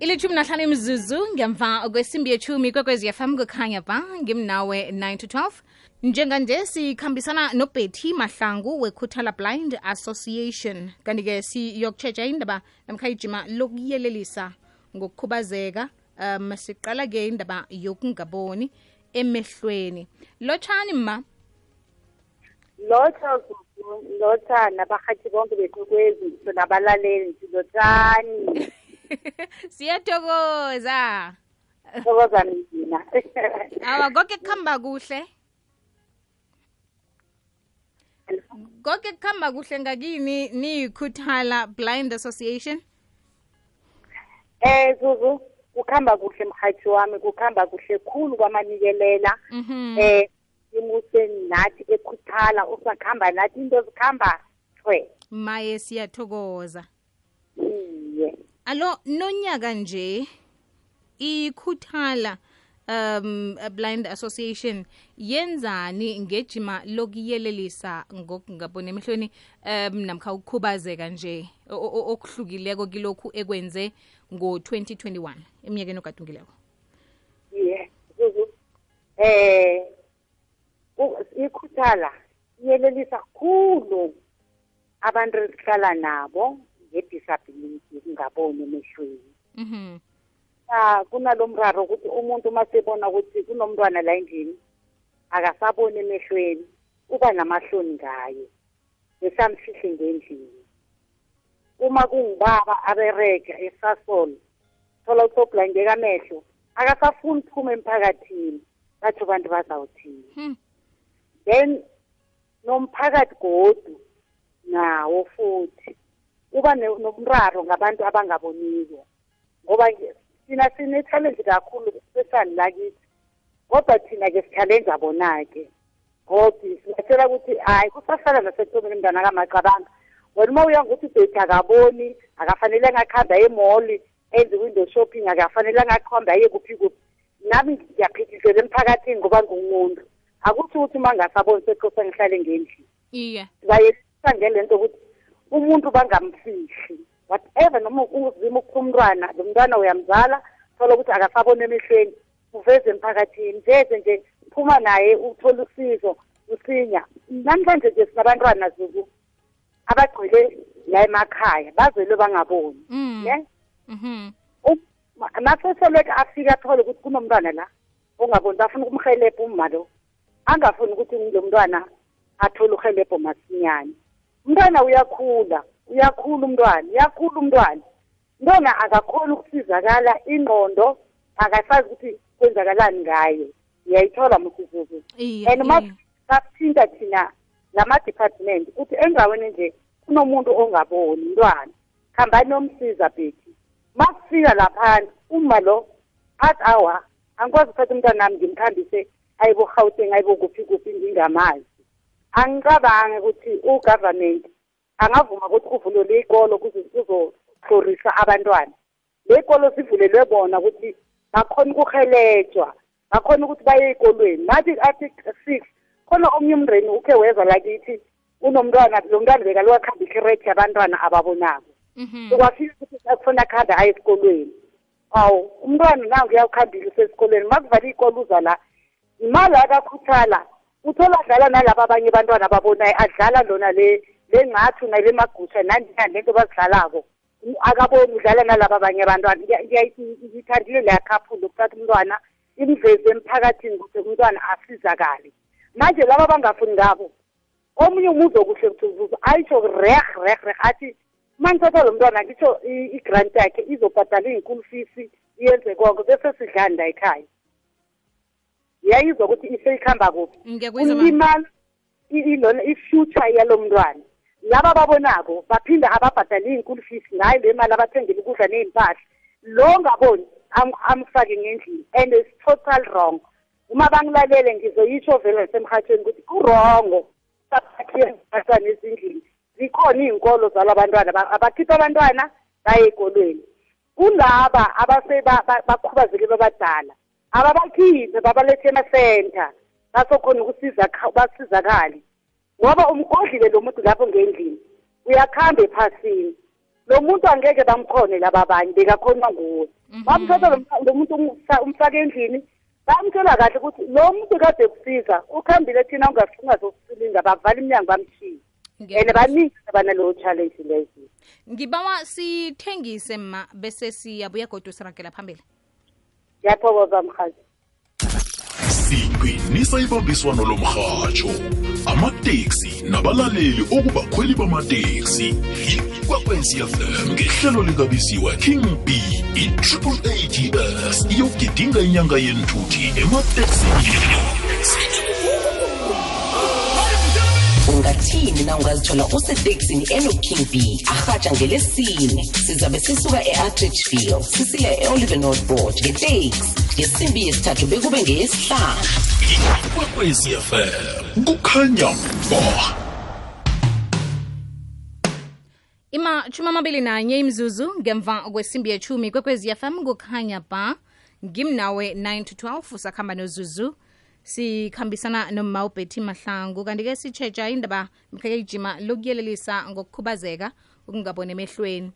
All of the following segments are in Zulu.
ilithumi nahlanu imzuzu ngemva kwesimbi yethumi kwekwezi fm kukhanya ba ngimnawe 9 to 12 njenganje sikhambisana nobetty mahlangu wekhuthala blind association. Kanti-ke siyokutshetsha indaba namkha ijima lokuyelelisa ngokukhubazeka um siqala-ke indaba yokungaboni emehlweni. Lotshani ma? Lotha lotha nabarhathi bonke bekwekwezi ngitsho nabalaleli lotshani. siyathokoza thokozani mina. Awa konke kuhamba kuhle. Konke kuhamba kuhle ngakini niyikhuthala blind association? Eh zuzu kukhamba kuhle mhathi wami kukhamba kuhle khulu kwamanikelela. Mhm. Eh imuse nathi ekhuthala usakhamba nathi into zikhamba thwe. Maye siyathokoza. Alo nonyaka nje ikhuthala um blind association yenzani ngejima lokuyelelisa ngokungaboni emehlweni um namkha ukukhubazeka nje okuhlukileko kilokhu ekwenze ngo-2021 eminyakeni ogadungileko? Zuzu eh ikhuthala iyelelisa khulu abantu esihlala nabo. Nge-disability kungaboni emehlweni. Mhm. Ah, kunalo mraro ukuthi umuntu uma sebona ukuthi kunomntwana la endlini akasaboni emehlweni uba namahloni ngaye besamfihle ngendlini. Uma kungibaba aberega esasol thola usobhlayindeka amehlo akasafuni ukuphuma emphakathini batsho abantu bazawuthini. Hmm. then nomphakathi godu nawo futhi. Uba nomraro ngabantu abangaboniko ngoba thina sine-challenge kakhulu especially lakithi kodwa thina-ke si-challenge abona-ke. Kodwa singatshela ukuthi hhayi kusafana nasekuthomeni mntwana kamacabanga. Wena uma uya ngokuthi ubhethi akaboni akafanelanga akuhambe aye emoli enze window shopping akafanelanga akuhambe aye kuphi kuphi. Nami ngiyaphithizela emphakathini ngoba ngumuntu akuthi ukuthi uma ngasaboni sekosa ngihlale ngendlini. Iye. Bayelisa ngale nto ukuthi umuntu bangamfihli whatever noma uzima ukupha umntwana lo mntwana uyamzala thola ukuthi akasabona emehlweni uveze emphakathini veze nje phuma naye uthole usizo usinya. Namhlanje nje sinabantwana zuzu abagcwele la emakhaya bazelwe bangaboni Mm. ne mhm naseseleke afika athole ukuthi kunomntwana la ongaboni bafuna ukumhelebha umma lo angafuni ukuthi lo mntwana athole uhelebho masinyane. Umntwana uyakhula uyakhula umntwana uyakhula umntwana. Umntwana akakhoni ukusizakala ingqondo akasazi ukuthi kwenzakalani ngaye. Uyayithola musizuzu iye and uma iye. sathinta thina lama-department ukuthi endaweni nje kunomuntu ongaboni mntwana. Khambani nomsiza bethi makufika laphansi uma lo athi awa angikwazi ukuthatha umntwana nami ngimkhambise ayibo-gauteng ayibo-kuphi kuphi ngingamazi. Angicabangi ukuthi ugovernment angavuma ukuthi kuvulelwe ikolo kuze kuzohlorisa abantwana. Le kolo zivulelwe bona ukuthi bakhona ukuhelejwa bakhona ukuthi baye ey'kolweni. Nathi athi six khona omnye umndeni ukhe weza lakithi unomntwana lo mntwana bekalowakhamba ikhirethi yabantwana ababonako. Mhm. Sokwafika ukuthi akufuna akuhambe aye esikolweni. Awu umntwana nangu uyawukhambile usesikolweni ma kuvala iy'kolo uza la imali akakhuthala. Uthola adlala nalaba abanye abantwana ababonayo adlala lona le le nqathu nale magusha nandinani lento bazidlalako akaboni udlala nalaba abanye abantwana. Ngithandile leya khaphula ukuthatha umntwana imveze emphakathini ukuthi umntwana asizakale. Manje laba abangafuni ngabo omunye umuzi okuhle kuthi ayitsho reh reh reh athi uma ngithatha lo mntwana ngitsho i-grant yakhe izobhadala iy'nkulu fees iyenze konke bese sidlanda ekhaya yayizwa ukuthi iseyikuhamba kuphi. Ngiyakuzwa ma ulimala i- ilona i-future yalo mntwana. Laba ababonako baphinda ababhadale iy'nkulu fees ngayo le mali abathengele ukudla ney'mpahla. Lo ngaboni am- amfake ngendlini and it's total wrong. Uma bangilalele ngizoyitsho vele nasemhathweni ukuthi kurongo. Abantwana ezindlini zikhona iy'nkolo zala bantwana Ba- abakhipha abantwana? Baye ey'kolweni. Kulaba abase ba- ba- bakhubazeke babadala. Ababakhiphe babalethe emasenta basokhona ukusiza basizakale. Ngoba umgodlile lo muntu lapho ngendlini uyakuhamba ephasini. Lo muntu angeke bamkhone laba abanye bekakhonwa nguwe. Bamthatha lo mfa- lo muntu umsa- umfake endlini bamtshela kahle ukuthi lo muntu kade kusiza ukhambile thina ungazokusilinga bavala iminyango bamshiye and baningi abanaleyo challenge leyo ngibawa sithengise ma bese siyabuya godu siragela phambili. Ngiyathokoza mhazi. Siqinisa ibambiswano lomrhatsho amateksi nabalaleli okubakhweli bamateksi. Ikwekwezi fm ngehlelo likabisiwa king b i-triple ats iyogidinga inyanga yenthuthi emateksini. Ungathini na ungazithola usetekisini enoking b arhatsha ngelesine. Sizabe sisuka e-atridgefield sisiya e-oliver board ngeteksi ngesimbi yesithathu bekube ngeyesihlanu. Ikwekwezi fm kukhanya ba ima chumi amabili nanye imzuzu ngemva kwesimbi yechumi kwekwezi fm kukhanya ba. Ngimnawe 9 to 12 usakhamba nozuzu. Sikhambisana noma ubhethi mahlangu. Kanti-ke sitshetsha indaba mkhakejima lokuyelelisa ngokukhubazeka ukungaboni emehlweni.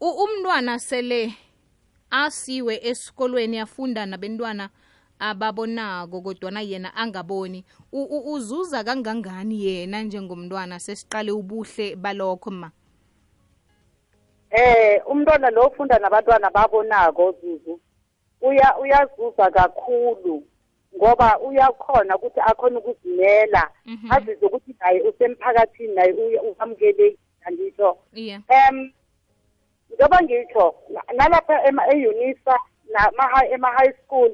Umntwana sele asiwe esikolweni afunda nabentwana ababonako kodwana yena angaboni. Uzuza kangangani yena njengomntwana? Sesiqale ubuhle balokho ma. Eh umntwana lo ufunda nabantwana babonako zuzu uya uyazuza kakhulu. Ngoba uyakhona ukuthi akhona ukuzimela. Azizwe ukuthi naye usemphakathini naye uya- uyamukelekile ngisho um njengoba ngitsho na- nalapha e-unisa ema-high school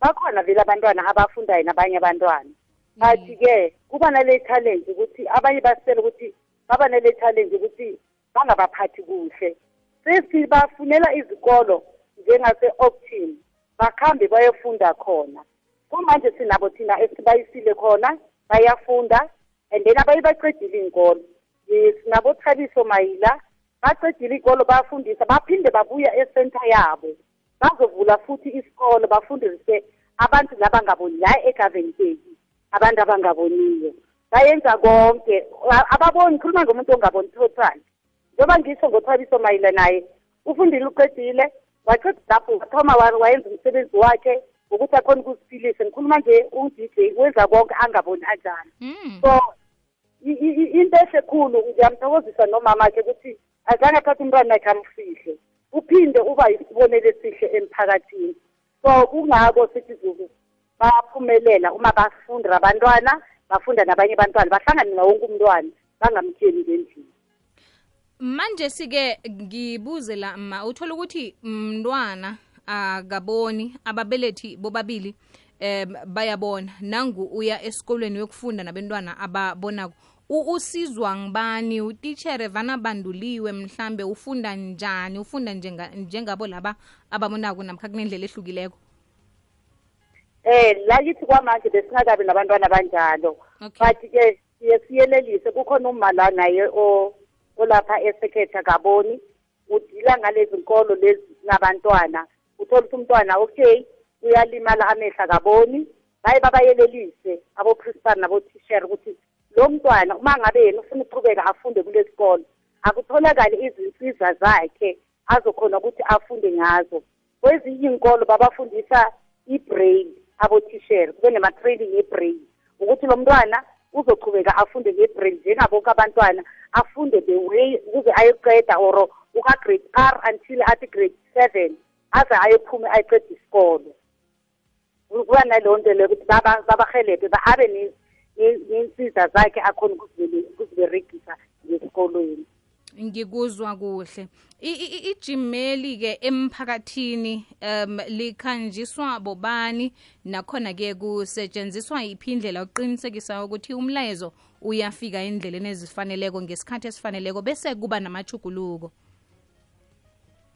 bakhona vele abantwana abafundayo nabanye abantwana. But-ke kuba nale challenge ukuthi abanye basitshela ukuthi baba nale challenge ukuthi bangabaphathi kuhle. Sesibafunela izikolo njengase-optin bakhambe bayofunda khona. Kumanje sinabo thina esibayisile khona bayafunda and then abaye bacedile iy'nkolo. Sinabo thabiso mayila bacedile iy'kolo bayafundisa baphinde babuya esenta yabo. Bazovula futhi isikolo bafundise abantu labangaboni la eGovernment abantu abangaboniyo. Bayenza konke ababoni khuluma ngomuntu ongaboni total njengoba ngisho ngothabiso mayila naye ufundile uqedile waqeda lapho wathoma wa- wayenza umsebenzi wakhe ngokuthi akhona ukuziphilisa. Ngikhuluma nje u-dj wenza konke angaboni anjani. Mm. so into ehle khulu ngiyamthokozisa nomama-ke ukuthi azange athathe umntwana wakhe amfihle. Uphinde uba isibonelo esihle emphakathini. So kungako sithi zuzu baphumelela uma bafunda abantwana bafunda nabanye abantwana bahlangane nawo wonke umntwana bangamtyeli ngendlini. Manje sike ngibuze la ma uthola ukuthi mntwana akaboni ababelethi bobabili um bayabona. Nangu uya esikolweni uyokufunda nabentwana ababonako. U- usizwa ngibani? Utitshere vana banduliwe mhlambe ufunda njani? Ufunda njenga, njengabo laba ababonako namkha kunendlela ehlukileko? Eh la kithi kwamanje besingakabi nabantwana abanjalo. Okay. but-ke siye siyelelise. Kukhona uma la naye o- olapha esekhetha kaboni. Udila ngalezi nkolo lezi nabantwana uthola ukuthi umntwana okay uyalimala amehla kaboni baye babayelelise abo-principal nabo-tisher ukuthi lo mntwana uma ngabe yena ufuna ukuqhubeka afunde kule sikolo akutholakale izinsiza zakhe azokhona ukuthi afunde ngazo. Kwezinye iy'nkolo babafundisa i-brain abotisheri kube nema-training ye-brain ukuthi lo mntwana uzochubeka afunde nge-brain njengabonke abantwana afunde the way ukuze ayoqeda or uka-grade r until athi grade seven. Aze ayephume ayiqeda isikolo kuba naleyo nto leyo ukuthi baba- babahelebhe ba- abe ne- ne- ney'nsiza zakhe akhona ukuziberegisa ngesikolweni. Ngikuzwa kuhle. Ijimeli ke emphakathini um likhanjiswa bobani? Nakhona ke kusetshenziswa iphi indlela ukuqinisekisa ukuthi umlayezo uyafika endleleni ezifaneleko ngesikhathi esifaneleko bese kuba namachuguluko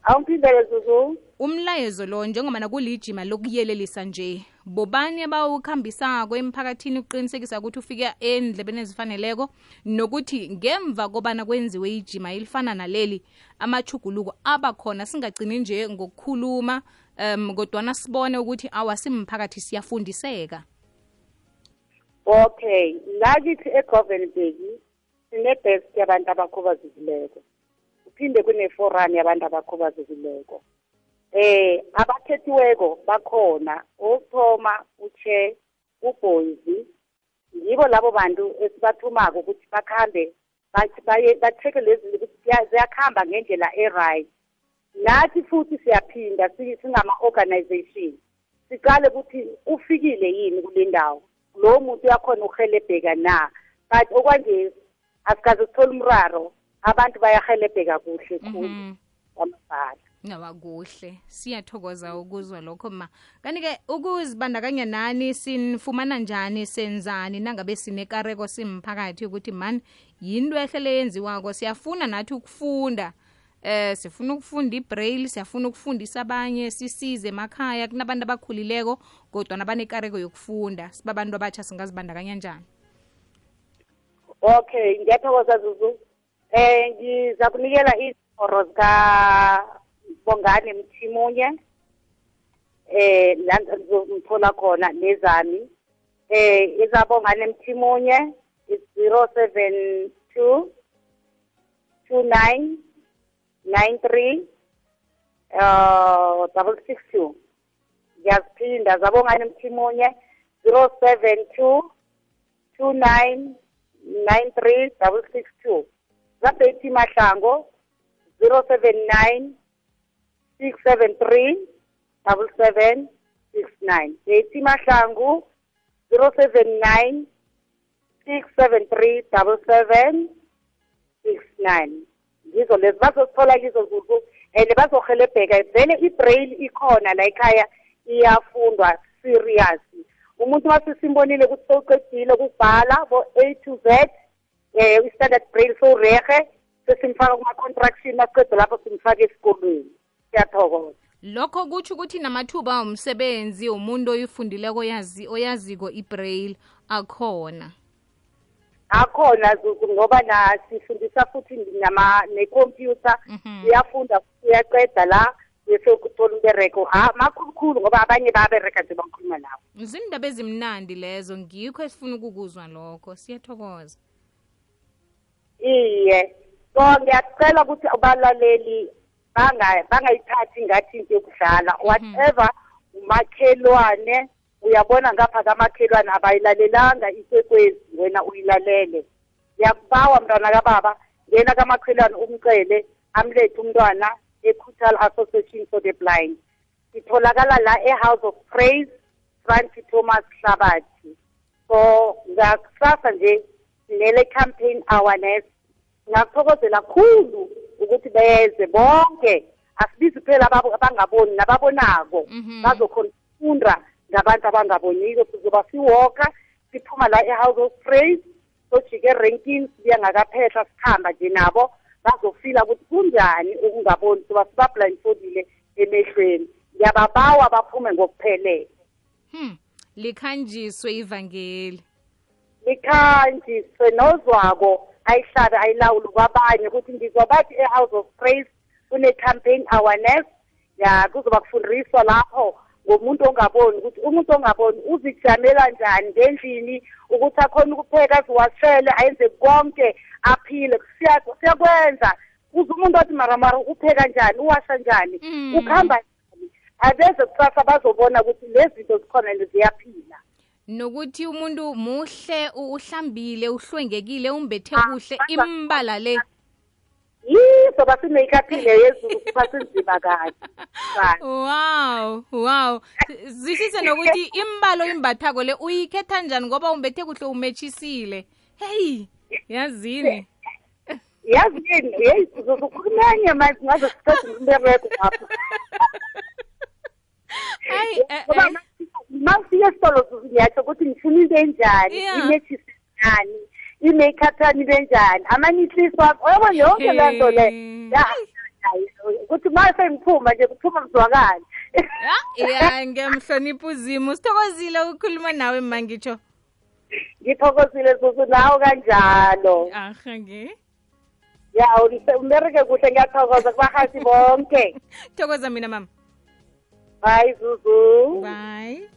awumphindele zuzu. Umlayezo lo njengoba nakulijima lokuyelelisa nje bobani abawukhambisako emphakathini ukuqinisekisa ukuthi ufika endlebeni ezifaneleko? Nokuthi ngemva kobana kwenziwe ijima elifana naleli amachuguluko abakhona singagcini nje ngokukhuluma um kodwana sibone ukuthi awasimphakathi siyafundiseka. Okay la kithi egovenburg sine-desk yabantu abakhubazekileko. Kuphinde kuneforani yabantu abakhubazekileko. Eh abakhethiweko bakhona ukuthoma uche uboyzi yibo labo bantu esibathumako ukuthi bakhambe bathi baye batheke lezi ukuthi ziya- ziyakhamba ngendlela e-right. Nathi futhi siyaphinda si- singama-organization siqale ukuthi ufikile yini kule ndawo. Lowo muntu uyakhona ukuhelebheka na? But okwanje asikaze sithole umraro abantu bayahelebheka kuhle khulu Mhm. kwamabhala Nawa kuhle. Siyathokoza ukuzwa lokho ma. Kanike ukuzibandakanya nani sinifumana njani senzani nangabe sinekareko simphakathi ukuthi man yinto ehle leyenziwako siyafuna nathi ukufunda. Eh sifuna ukufunda ibraille siyafuna ukufundisa abanye sisize emakhaya kunabantu abakhulileko kodwa nabanekareko yokufunda sibabantu abatsha singazibandakanya njani okay ngiyathokoza zuzu eh ngiza kunikela izimoro zikabongane mthimunye eh la ngizomthola khona nezami. Eh izabongane mthimunye zero seven two two nine nine three uh double six two. Ngiyaziphinda zabongane mthimunye zero seven two two nine nine three double six two. Zabeti mahlango zero seven nine six seven three double seven six nine. Beti mahlangu zero seven nine six seven three double seven six nine. Yizo lezi bazozithola kizo zuzu and bazohelebheka. Vele i-braille ikhona la ekhaya iyafundwa serious. Umuntu masisimbonile ukuthi sowuqedile ukubhala bo-a to z um i-standard braille sowurehe sesimfaka kuma-contraction masiqede lapho simfaka esikolweni. Siyathokoza. Lokho kutsho ukuthi namathuba omsebenzi umuntu oyifundileko oyazi oyaziko ibraille akhona. Akhona zuzu ngoba na sifundisa futhi nama nekhompyutha Mhm. uyafunda uyaqeda la bese kuthola umbereko ha makhulukhulu ngoba abanye bayabereka nje bakhuluma nabo. Zindaba ezimnandi lezo ngikho esifuna ukukuzwa lokho. Siyathokoza. Iye so ngiyacela ukuthi abalaleli bangayithathi ngathi into yokudlala. Whatever umakhelwane uyabona ngapha kamakhelwane abayilalelanga ikwekwezi wena uyilalele. Ngiyakubawa mntwana kababa ngena kamakhelwane umcele amlethe umntwana equtal association for the blind. Sitholakala la e-house of praise frank thomas hlabathi. So ngakusasa nje sinele campaign awareness ngakuthokozela khulu. Ukuthi beze bonke. Asibizi kuphela abangaboni nababonako. Mhm. bazokhona ukufunda ngabantu abangaboniko. Sizoba siwoka siphuma la e-house of praise sojike erenkini sibuya ngakaphehla sikhamba nje nabo. Bazofila ukuthi kunjani ukungaboni? Soba sibablindfoldile emehlweni. Ngiyababawa baphume ngokuphelele. Hmm. Likhanjiswe ivangeli. Likhanjiswe nozwako. Ayihlabe ayilawule kwabanye ukuthi ngizwa bathi e-house of praise kune-campaign awareness. Ya kuzoba kufundiswa lapho ngomuntu ongaboni ukuthi umuntu ongaboni uzijamela njani ngendlini ukuthi akhona ukupheka aziwashele ayenze konke aphile. Siya- siyakwenza uze umuntu othi maramara upheka njani uwasha njani Mm. ukuhamba njani? Abeze kusasa bazobona ukuthi lezi zinto zikhona and ziyaphila. Nokuthi umuntu muhle uhlambile uhlwengekile umbethe Ah, kuhle basa- imbala le. Yizo basineyikaphile yezulu basinzima kahle wow wow. Zishise nokuthi imbalo imbathako le uyikhetha njani ngoba umbethe kuhle umetshisile hey yazini? Yazi yini yeyi ukhulumanye manje ngaze sithathe umbereko lapho hayi ngoba ma ufike esitolo ngiyatsho ukuthi ngifuna into enjani imethisi njani imeyikhathani ibe njani amanyithlisi wami oyabona yonke le nto le. Ukuthi ma sengiphuma nje kuphuma kuzwakale Ah, ya ngiyamhlonipha uzimo sithokozile ukukhuluma nawe mangitsho ngithokozile zuzu nawe kanjalo. Aha nge ya umbereke kuhle ngiyathokoza kubahasi bonke. Thokoza mina mama. Hayi zuzu. Bye.